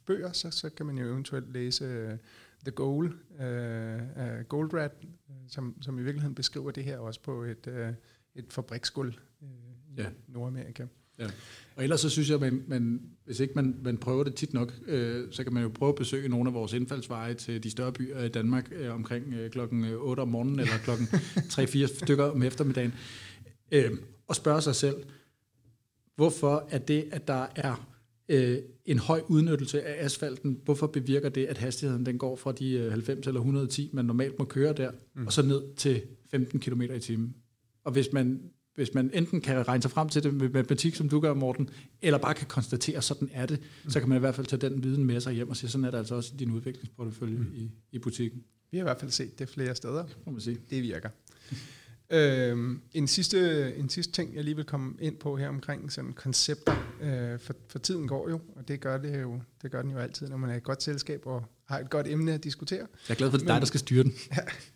bøger, så, så kan man jo eventuelt læse øh, The Goal øh, af Goldratt, øh, som, som i virkeligheden beskriver det her også på et, øh, et fabriksgulv øh, i ja. Nordamerika. Ja. Og ellers så synes jeg, at man, man, hvis ikke man, man prøver det tit nok, øh, så kan man jo prøve at besøge nogle af vores indfaldsveje til de større byer i Danmark øh, omkring øh, klokken 8 om morgenen eller klokken 3-4 stykker om eftermiddagen, øh, og spørge sig selv, hvorfor er det, at der er øh, en høj udnyttelse af asfalten, hvorfor bevirker det, at hastigheden den går fra de 90 eller 110, man normalt må køre der, mm. og så ned til 15 km i timen? Og hvis man hvis man enten kan regne sig frem til det med matematik, som du gør, Morten, eller bare kan konstatere, at sådan er det, mm. så kan man i hvert fald tage den viden med sig hjem og sige, sådan er det altså også i din udviklingsportefølje mm. i, i butikken. Vi har i hvert fald set det flere steder. Må man sige. Det virker. øhm, en, sidste, en sidste ting, jeg lige vil komme ind på her omkring sådan koncepter, øh, for, for tiden går jo, og det gør, det jo, det gør den jo altid, når man er i et godt selskab og har et godt emne at diskutere. Jeg er glad for, at det er dig, der skal styre den.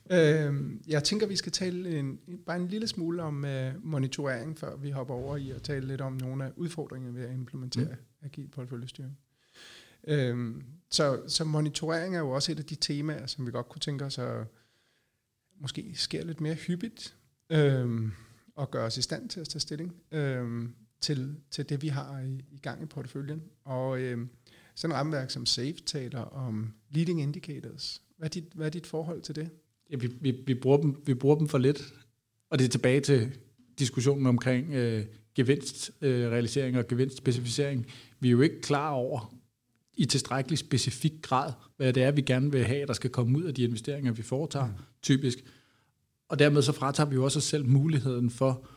Ja, øh, jeg tænker, vi skal tale en, bare en lille smule om uh, monitorering, før vi hopper over i at tale lidt om nogle af udfordringerne ved at implementere mm. agil porteføljestyring. Øh, så, så monitorering er jo også et af de temaer, som vi godt kunne tænke os at måske sker lidt mere hyppigt, øh, og gøre os i stand til at tage stilling øh, til, til det, vi har i, i gang i porteføljen. Og øh, sådan et rammeværk som SAFE taler om leading indicators. Hvad er dit, hvad er dit forhold til det? Ja, vi, vi, vi, bruger dem, vi bruger dem for lidt, og det er tilbage til diskussionen omkring øh, gevinstrealisering øh, og gevinstspecificering. Vi er jo ikke klar over i tilstrækkelig specifik grad, hvad det er, vi gerne vil have, der skal komme ud af de investeringer, vi foretager, mm. typisk. Og dermed så fratager vi jo også os selv muligheden for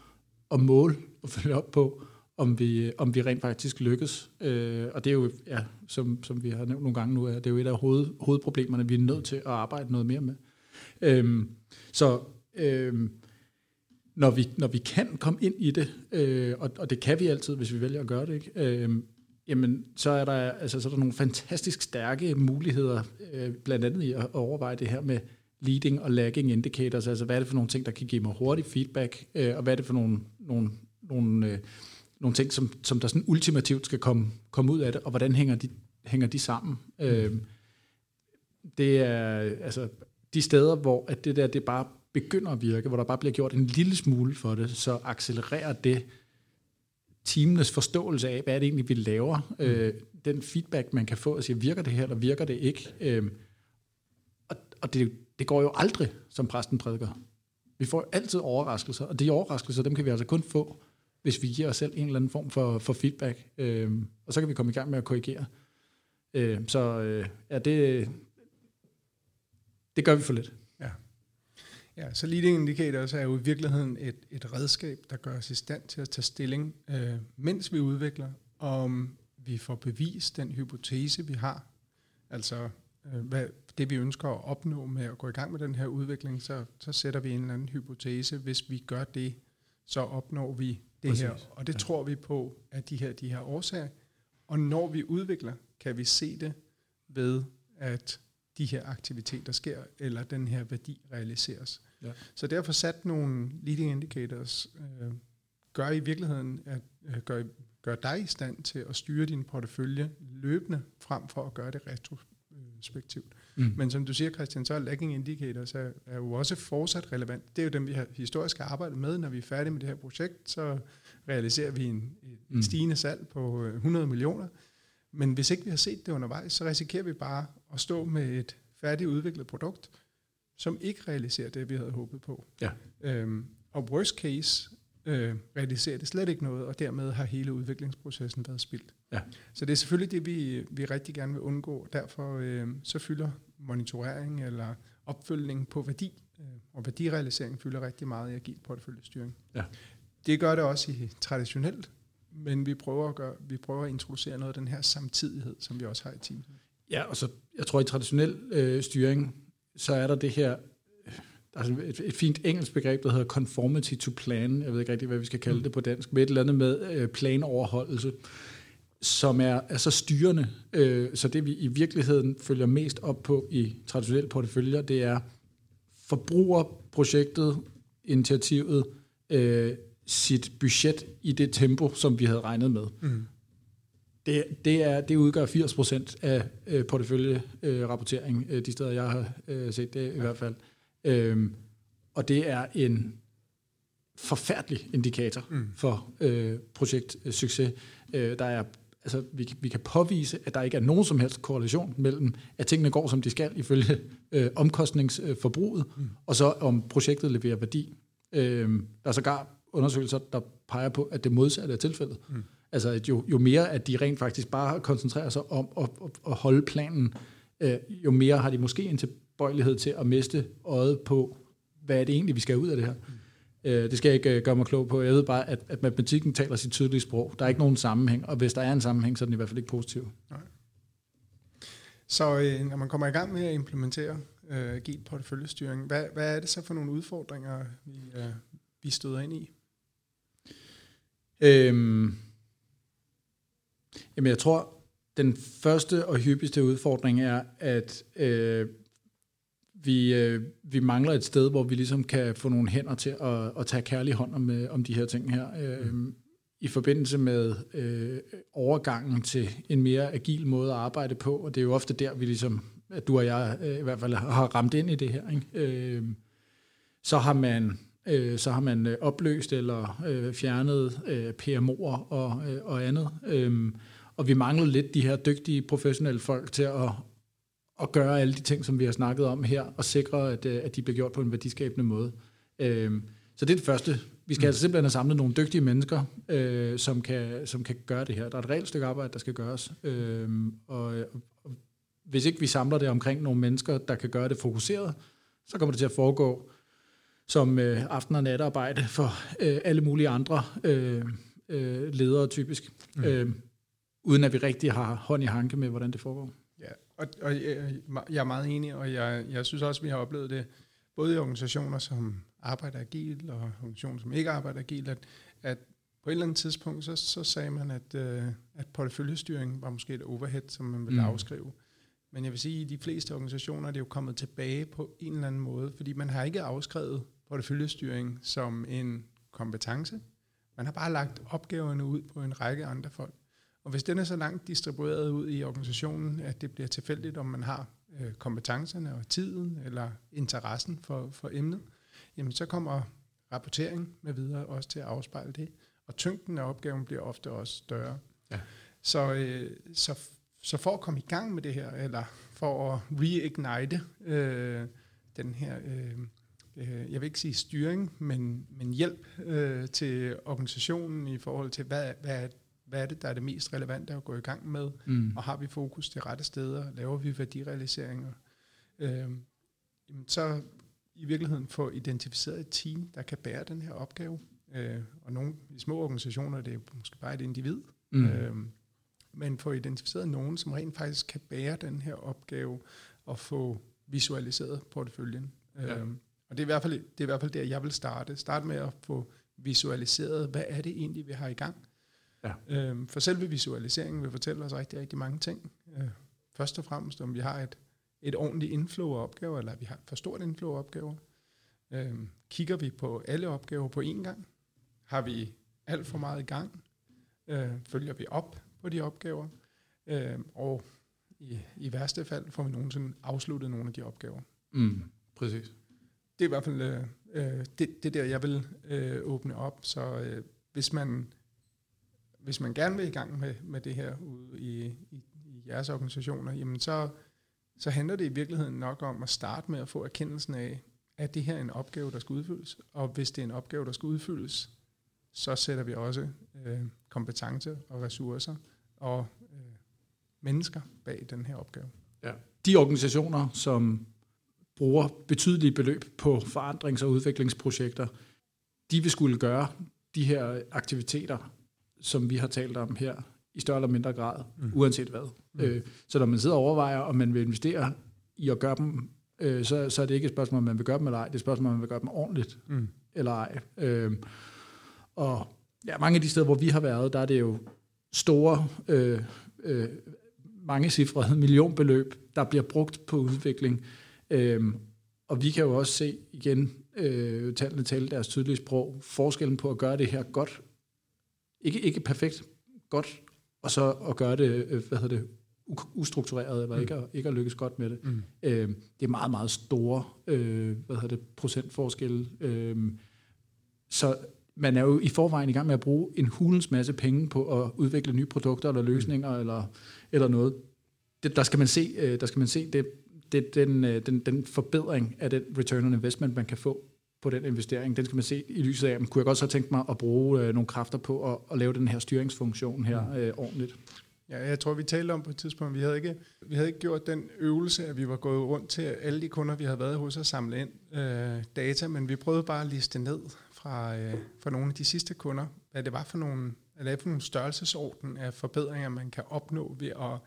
at måle og følge op på, om vi, om vi rent faktisk lykkes. Øh, og det er jo, ja, som, som vi har nævnt nogle gange nu, det er jo et af hoved, hovedproblemerne, vi er nødt til at arbejde noget mere med. Øh, så øh, når, vi, når vi kan komme ind i det, øh, og, og det kan vi altid, hvis vi vælger at gøre det, ikke? Øh, jamen, så er, der, altså, så er der nogle fantastisk stærke muligheder, øh, blandt andet i at overveje det her med leading og lagging indicators, altså hvad er det for nogle ting, der kan give mig hurtig feedback, øh, og hvad er det for nogle, nogle, nogle øh, nogle ting, som, som der sådan ultimativt skal komme, komme ud af det, og hvordan hænger de, hænger de sammen? Mm. Øh, det er altså de steder, hvor at det der det bare begynder at virke, hvor der bare bliver gjort en lille smule for det, så accelererer det teamens forståelse af, hvad er det egentlig, vi laver. Mm. Øh, den feedback, man kan få, og sige, virker det her, eller virker det ikke? Øh, og og det, det går jo aldrig, som præsten prædiker. Vi får altid overraskelser, og de overraskelser, dem kan vi altså kun få, hvis vi giver os selv en eller anden form for, for feedback, øh, og så kan vi komme i gang med at korrigere. Øh, så øh, ja, det, det gør vi for lidt. Ja. Ja, så leading indicators er jo i virkeligheden et, et redskab, der gør os i stand til at tage stilling, øh, mens vi udvikler, om vi får bevist den hypotese, vi har. Altså, øh, hvad, det vi ønsker at opnå med at gå i gang med den her udvikling, så, så sætter vi en eller anden hypotese. Hvis vi gør det, så opnår vi det Præcis. her. Og det ja. tror vi på, at de her, de her årsager. Og når vi udvikler, kan vi se det ved, at de her aktiviteter sker, eller den her værdi realiseres. Ja. Så derfor sat nogle leading indicators, øh, gør i virkeligheden, at øh, gør, gør dig i stand til at styre din portefølje løbende, frem for at gøre det retrospektivt. Mm. Men som du siger, Christian, så er lagging indicators er, er jo også fortsat relevant. Det er jo dem, vi har historisk arbejdet med. Når vi er færdige med det her projekt, så realiserer vi en, en mm. stigende salg på 100 øh, millioner. Men hvis ikke vi har set det undervejs, så risikerer vi bare at stå med et færdigt udviklet produkt, som ikke realiserer det, vi havde håbet på. Ja. Øhm, og worst case øh, realiserer det slet ikke noget, og dermed har hele udviklingsprocessen været spildt. Ja. Så det er selvfølgelig det, vi, vi rigtig gerne vil undgå. Derfor øh, så fylder monitorering eller opfølgning på værdi, øh, og værdirealisering fylder rigtig meget i agil porteføljestyring. Ja. Det gør det også i traditionelt, men vi prøver at, gøre, vi prøver at introducere noget af den her samtidighed, som vi også har i teamet. Ja, og så jeg tror i traditionel øh, styring, så er der det her, der er et, et fint engelsk begreb, der hedder conformity to plan, jeg ved ikke rigtig, hvad vi skal kalde mm. det på dansk, med et eller andet med øh, planoverholdelse, som er, er så styrende. Øh, så det vi i virkeligheden følger mest op på i traditionelle porteføljer, det er forbrugerprojektet, initiativet, øh, sit budget i det tempo, som vi havde regnet med. Mm. Det, det, er, det udgør 80% af øh, porteføljerapportering, øh, de steder, jeg har øh, set det i hvert fald. Øhm, og det er en forfærdelig indikator mm. for øh, projektsucces. Øh, der er altså, vi, vi kan påvise, at der ikke er nogen som helst korrelation mellem, at tingene går, som de skal, ifølge øh, omkostningsforbruget, mm. og så om projektet leverer værdi. Øh, der er sågar undersøgelser, der peger på, at det modsatte er tilfældet. Mm. Altså, at jo, jo mere, at de rent faktisk bare koncentrerer sig om at, at, at holde planen, øh, jo mere har de måske en tilbøjelighed til at miste øjet på, hvad er det egentlig, vi skal ud af det her. Mm. Øh, det skal jeg ikke øh, gøre mig klog på. Jeg ved bare, at, at matematikken taler sit tydelige sprog. Der er ikke nogen sammenhæng, og hvis der er en sammenhæng, så er den i hvert fald ikke positiv. Nej. Så øh, når man kommer i gang med at implementere øh, agil porteføljestyring, hvad, hvad er det så for nogle udfordringer, vi, øh, vi støder ind i? Øhm, jamen jeg tror, den første og hyppigste udfordring er, at øh, vi, øh, vi mangler et sted, hvor vi ligesom kan få nogle hænder til at, at tage kærlig hånd om, øh, om de her ting her. Øh, mm. I forbindelse med øh, overgangen til en mere agil måde at arbejde på, og det er jo ofte der, vi ligesom, at du og jeg øh, i hvert fald har ramt ind i det her. Ikke? Øh, så har man øh, så har man øh, opløst eller øh, fjernet øh, PMO'er og, øh, og andet. Øh, og vi mangler lidt de her dygtige professionelle folk til at, at gøre alle de ting, som vi har snakket om her, og sikre, at, øh, at de bliver gjort på en værdiskabende måde. Øh, så det er det første. Vi skal mm. altså simpelthen have samlet nogle dygtige mennesker, øh, som, kan, som kan gøre det her. Der er et reelt stykke arbejde, der skal gøres. Øh, og, og hvis ikke vi samler det omkring nogle mennesker, der kan gøre det fokuseret, så kommer det til at foregå som øh, aften- og natarbejde for øh, alle mulige andre øh, øh, ledere typisk, mm. øh, uden at vi rigtig har hånd i hanke med, hvordan det foregår. Og, og jeg er meget enig, og jeg, jeg synes også, at vi har oplevet det, både i organisationer, som arbejder agilt, og organisationer, som ikke arbejder agilt, at, at på et eller andet tidspunkt, så, så sagde man, at, øh, at porteføljestyring var måske et overhead, som man ville mm. afskrive. Men jeg vil sige, at i de fleste organisationer er det jo kommet tilbage på en eller anden måde, fordi man har ikke afskrevet porteføljestyring som en kompetence. Man har bare lagt opgaverne ud på en række andre folk. Og hvis den er så langt distribueret ud i organisationen, at det bliver tilfældigt, om man har øh, kompetencerne og tiden eller interessen for, for emnet, jamen så kommer rapportering med videre også til at afspejle det. Og tyngden af opgaven bliver ofte også større. Ja. Så, øh, så, så for at komme i gang med det her, eller for at reignite øh, den her øh, øh, jeg vil ikke sige styring, men, men hjælp øh, til organisationen i forhold til, hvad, hvad, hvad er det, der er det mest relevante at gå i gang med, mm. og har vi fokus til rette steder, laver vi værdirealiseringer, øh, så i virkeligheden få identificeret et team, der kan bære den her opgave. Øh, og nogle i små organisationer, det er måske bare et individ, mm. øh, men få identificeret nogen, som rent faktisk kan bære den her opgave og få visualiseret porteføljen. Ja. Øh, og det er, i hvert fald, det er i hvert fald der, jeg vil starte. Start med at få visualiseret, hvad er det egentlig, vi har i gang. Ja. Øhm, for selve visualiseringen vil fortælle os rigtig, rigtig mange ting. Øh, først og fremmest, om vi har et, et ordentligt inflow af opgaver, eller vi har for stort inflow af opgaver? Øh, kigger vi på alle opgaver på én gang? Har vi alt for meget i gang? Øh, følger vi op på de opgaver? Øh, og i, i værste fald får vi nogensinde afsluttet nogle af de opgaver. Mm, præcis. Det er i hvert fald øh, øh, det, det der, jeg vil øh, åbne op. Så øh, hvis man hvis man gerne vil i gang med, med det her ude i, i, i jeres organisationer, jamen så, så handler det i virkeligheden nok om at starte med at få erkendelsen af, at det her er en opgave, der skal udfyldes. Og hvis det er en opgave, der skal udfyldes, så sætter vi også øh, kompetencer og ressourcer og øh, mennesker bag den her opgave. Ja. De organisationer, som bruger betydelige beløb på forandrings- og udviklingsprojekter, de vil skulle gøre de her aktiviteter, som vi har talt om her, i større eller mindre grad, mm. uanset hvad. Mm. Øh, så når man sidder og overvejer, om man vil investere i at gøre dem, øh, så, så er det ikke et spørgsmål, om man vil gøre dem eller ej, det er et spørgsmål, om man vil gøre dem ordentligt mm. eller ej. Øh, og ja, mange af de steder, hvor vi har været, der er det jo store, øh, øh, mange cifre, millionbeløb, der bliver brugt på udvikling. Øh, og vi kan jo også se igen, øh, tallene tale deres tydelige sprog, forskellen på at gøre det her godt, ikke, ikke perfekt, godt, og så at gøre det, øh, hvad hedder det, ustruktureret, eller mm. ikke, at, ikke at lykkes godt med det. Mm. Øh, det er meget, meget store øh, hvad hedder det, procentforskelle. Øh, så man er jo i forvejen i gang med at bruge en hulens masse penge på at udvikle nye produkter eller løsninger mm. eller, eller noget. Det, der skal man se, øh, der skal man se det, det, den, øh, den, den forbedring af den return on investment, man kan få på den investering. Den skal man se i lyset af, kunne jeg godt så tænke mig at bruge øh, nogle kræfter på at, at lave den her styringsfunktion her mm. øh, ordentligt. Ja, jeg tror, vi talte om på et tidspunkt, vi havde ikke, vi havde ikke gjort den øvelse, at vi var gået rundt til alle de kunder, vi havde været hos at samle ind øh, data, men vi prøvede bare at liste ned fra, øh, fra nogle af de sidste kunder, hvad det var for nogle, eller for nogle størrelsesorden af forbedringer, man kan opnå ved at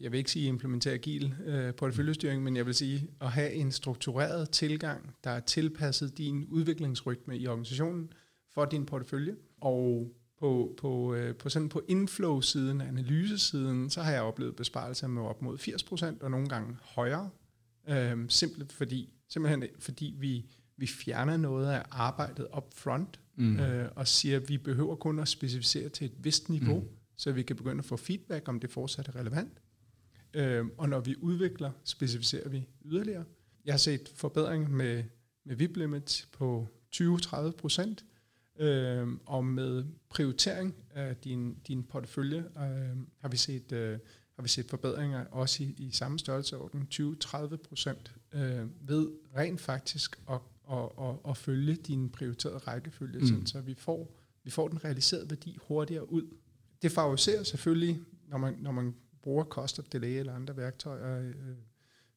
jeg vil ikke sige implementere agil øh, porteføljestyring, men jeg vil sige at have en struktureret tilgang, der er tilpasset din udviklingsrytme i organisationen for din portefølje. Og på, på, øh, på, sådan på inflow-siden, analysesiden, så har jeg oplevet besparelser med op mod 80% og nogle gange højere. Øh, simpelthen fordi, simpelthen fordi vi, vi fjerner noget af arbejdet up front mm. øh, og siger, at vi behøver kun at specificere til et vist niveau. Mm så vi kan begynde at få feedback, om det fortsat er relevant. Øh, og når vi udvikler, specificerer vi yderligere. Jeg har set forbedringer med, med VIP limit på 20-30 procent, øh, og med prioritering af din, din portefølje øh, har, vi set, øh, har vi set forbedringer også i, i samme størrelseorden, 20-30 procent, øh, ved rent faktisk at, at, at, at følge din prioriterede rækkefølge, mm. så vi får, vi får den realiserede værdi hurtigere ud det favoriserer selvfølgelig, når man, når man bruger cost of delay eller andre værktøjer, øh,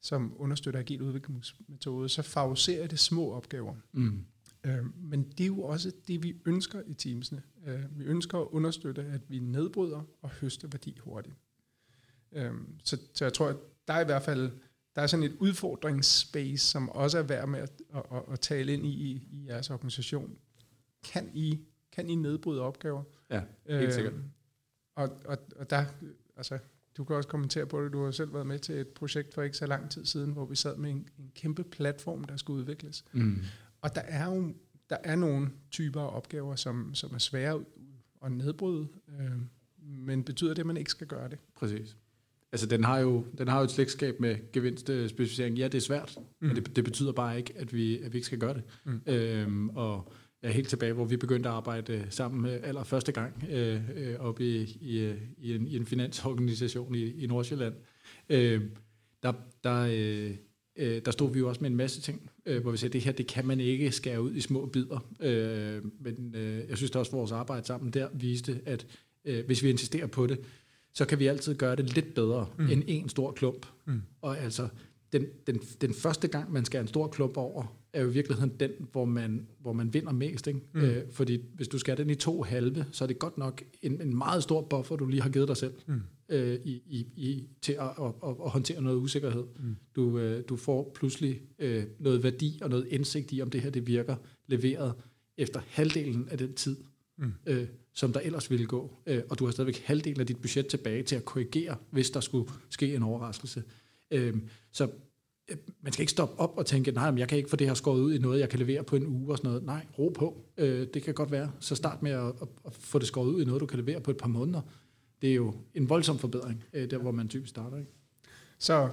som understøtter agil udviklingsmetode, så favoriserer det små opgaver. Mm. Øh, men det er jo også det, vi ønsker i teamsene. Øh, vi ønsker at understøtte, at vi nedbryder og høster værdi hurtigt. Øh, så, så jeg tror, at der er i hvert fald der er sådan et udfordringsspace, som også er værd med at, at, at, at tale ind i, i jeres organisation. Kan I, kan I nedbryde opgaver? Ja, helt øh, sikkert. Og, og, og der, altså, du kan også kommentere på det, du har selv været med til et projekt for ikke så lang tid siden, hvor vi sad med en, en kæmpe platform, der skulle udvikles. Mm. Og der er jo der er nogle typer af opgaver, som, som er svære at nedbryde, øh, men betyder det, at man ikke skal gøre det? Præcis. Altså, den har jo, den har jo et slægtskab med gevinstspecificering. Ja, det er svært, mm. men det, det betyder bare ikke, at vi, at vi ikke skal gøre det. Mm. Øhm, og ja, helt tilbage, hvor vi begyndte at arbejde sammen med aller første gang øh, øh, oppe i, i, i, en, i en finansorganisation i, i Nordsjælland. Øh, der, der, øh, øh, der stod vi jo også med en masse ting, øh, hvor vi sagde, at det her det kan man ikke skære ud i små bidder. Øh, men øh, jeg synes også, at vores arbejde sammen der viste, at øh, hvis vi insisterer på det, så kan vi altid gøre det lidt bedre mm. end en stor klump. Mm. Og altså, den, den, den første gang, man skal en stor klump over, er jo i virkeligheden den, hvor man, hvor man vinder mest. Ikke? Mm. Øh, fordi hvis du skal den i to halve, så er det godt nok en, en meget stor buffer, du lige har givet dig selv mm. øh, i, i, i, til at, at, at, at håndtere noget usikkerhed. Mm. Du, øh, du får pludselig øh, noget værdi og noget indsigt i, om det her det virker, leveret efter halvdelen af den tid, mm. øh, som der ellers ville gå. Øh, og du har stadigvæk halvdelen af dit budget tilbage til at korrigere, hvis der skulle ske en overraskelse. Øh, så Øh, man skal ikke stoppe op og tænke, nej, men jeg kan ikke få det her skåret ud i noget, jeg kan levere på en uge og sådan noget. Nej, ro på. Øh, det kan godt være. Så start med at, at, at få det skåret ud i noget, du kan levere på et par måneder. Det er jo en voldsom forbedring, øh, der hvor man typisk starter. Ikke? Så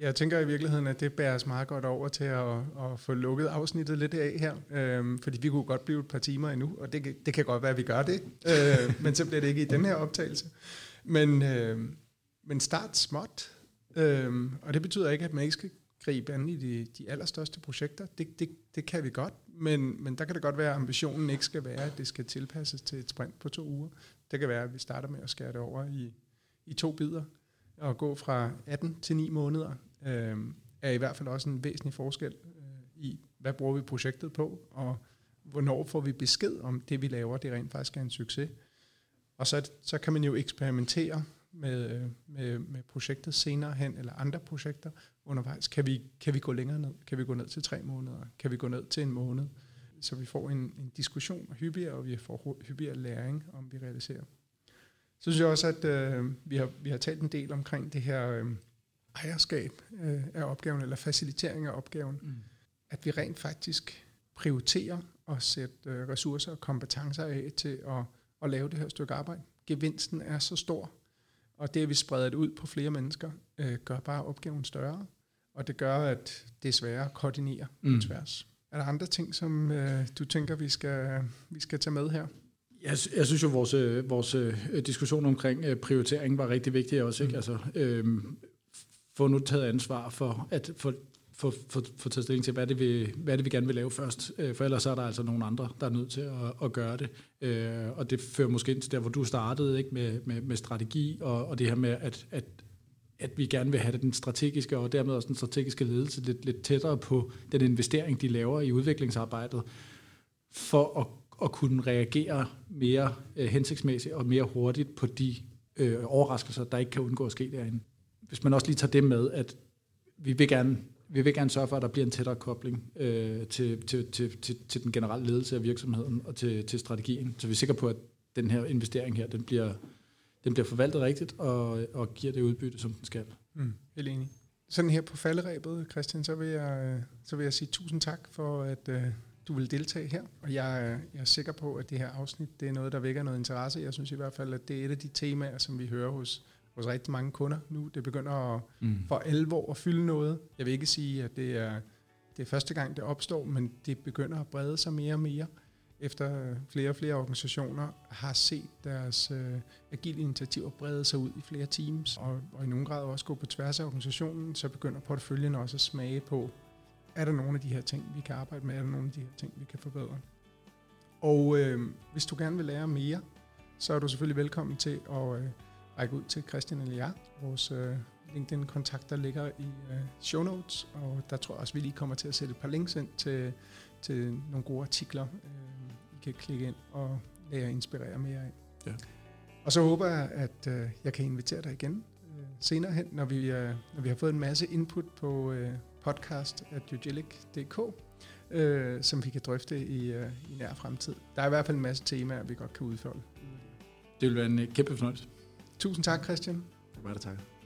jeg tænker i virkeligheden, at det bærer os meget godt over til at, at få lukket afsnittet lidt af her, øhm, fordi vi kunne godt blive et par timer endnu, og det, det kan godt være, at vi gør det, øh, men så bliver det ikke i den her optagelse. Men, øh, men start småt, Øhm, og det betyder ikke, at man ikke skal gribe an i de, de allerstørste projekter. Det, det, det kan vi godt, men, men der kan det godt være, at ambitionen ikke skal være, at det skal tilpasses til et sprint på to uger. Det kan være, at vi starter med at skære det over i, i to bidder, og gå fra 18 til 9 måneder, Øhm, er i hvert fald også en væsentlig forskel øh, i, hvad bruger vi projektet på, og hvornår får vi besked om det, vi laver, det rent faktisk er en succes. Og så, så kan man jo eksperimentere med, øh, med, med projektet senere hen, eller andre projekter undervejs. Kan vi, kan vi gå længere ned? Kan vi gå ned til tre måneder? Kan vi gå ned til en måned? Så vi får en, en diskussion hyppigere, og vi får hyppigere læring, om vi realiserer. Så synes jeg også, at øh, vi, har, vi har talt en del omkring det her øh, ejerskab øh, af opgaven, eller facilitering af opgaven. Mm. At vi rent faktisk prioriterer og sætte øh, ressourcer og kompetencer af til at, at lave det her stykke arbejde. Gevinsten er så stor, og det, at vi spreder det ud på flere mennesker, øh, gør bare opgaven større, og det gør, at det er sværere at koordinere mm. på tværs. Er der andre ting, som øh, du tænker, vi skal, vi skal tage med her? Jeg, jeg synes jo, at vores, øh, vores øh, diskussion omkring øh, prioritering var rigtig vigtig også. Ikke? Mm. Altså, øh, få nu taget ansvar for at få få, få, få taget stilling til, hvad det, vi, hvad det vi gerne vil lave først. Øh, for ellers er der altså nogle andre, der er nødt til at, at gøre det. Øh, og det fører måske ind til der, hvor du startede ikke med, med, med strategi, og, og det her med, at, at, at vi gerne vil have den strategiske, og dermed også den strategiske ledelse lidt, lidt tættere på den investering, de laver i udviklingsarbejdet, for at, at kunne reagere mere øh, hensigtsmæssigt og mere hurtigt på de øh, overraskelser, der ikke kan undgå at ske derinde. Hvis man også lige tager det med, at vi vil gerne vi vil gerne sørge for, at der bliver en tættere kobling øh, til, til, til, til, til den generelle ledelse af virksomheden og til, til strategien. Så vi er sikre på, at den her investering her, den bliver, den bliver forvaltet rigtigt og, og giver det udbytte, som den skal. Mm, helt enig. Sådan her på falderæbet, Christian, så vil jeg, så vil jeg sige tusind tak for, at øh, du vil deltage her. Og jeg, jeg er sikker på, at det her afsnit det er noget, der vækker noget interesse. Jeg synes i hvert fald, at det er et af de temaer, som vi hører hos hos rigtig mange kunder nu. Det begynder at, mm. for alvor at fylde noget. Jeg vil ikke sige, at det er, det er første gang, det opstår, men det begynder at brede sig mere og mere, efter flere og flere organisationer har set deres øh, agile initiativer brede sig ud i flere teams, og, og i nogen grad også gå på tværs af organisationen, så begynder porteføljen også at smage på, er der nogle af de her ting, vi kan arbejde med, er der nogle af de her ting, vi kan forbedre. Og øh, hvis du gerne vil lære mere, så er du selvfølgelig velkommen til at øh, række ud til Christian eller jeg. Vores øh, LinkedIn-kontakter ligger i øh, show notes, og der tror jeg også, vi lige kommer til at sætte et par links ind til, til nogle gode artikler, øh, I kan klikke ind og lade jer inspirere mere af. Ja. Og så håber jeg, at øh, jeg kan invitere dig igen øh, senere hen, når vi, øh, når vi har fået en masse input på øh, podcast at ugilic.dk, øh, som vi kan drøfte i, øh, i nær fremtid. Der er i hvert fald en masse temaer, vi godt kan udfolde. Det vil være en kæmpe fornøjelse. Tusind tak, Christian. Det var det, tak.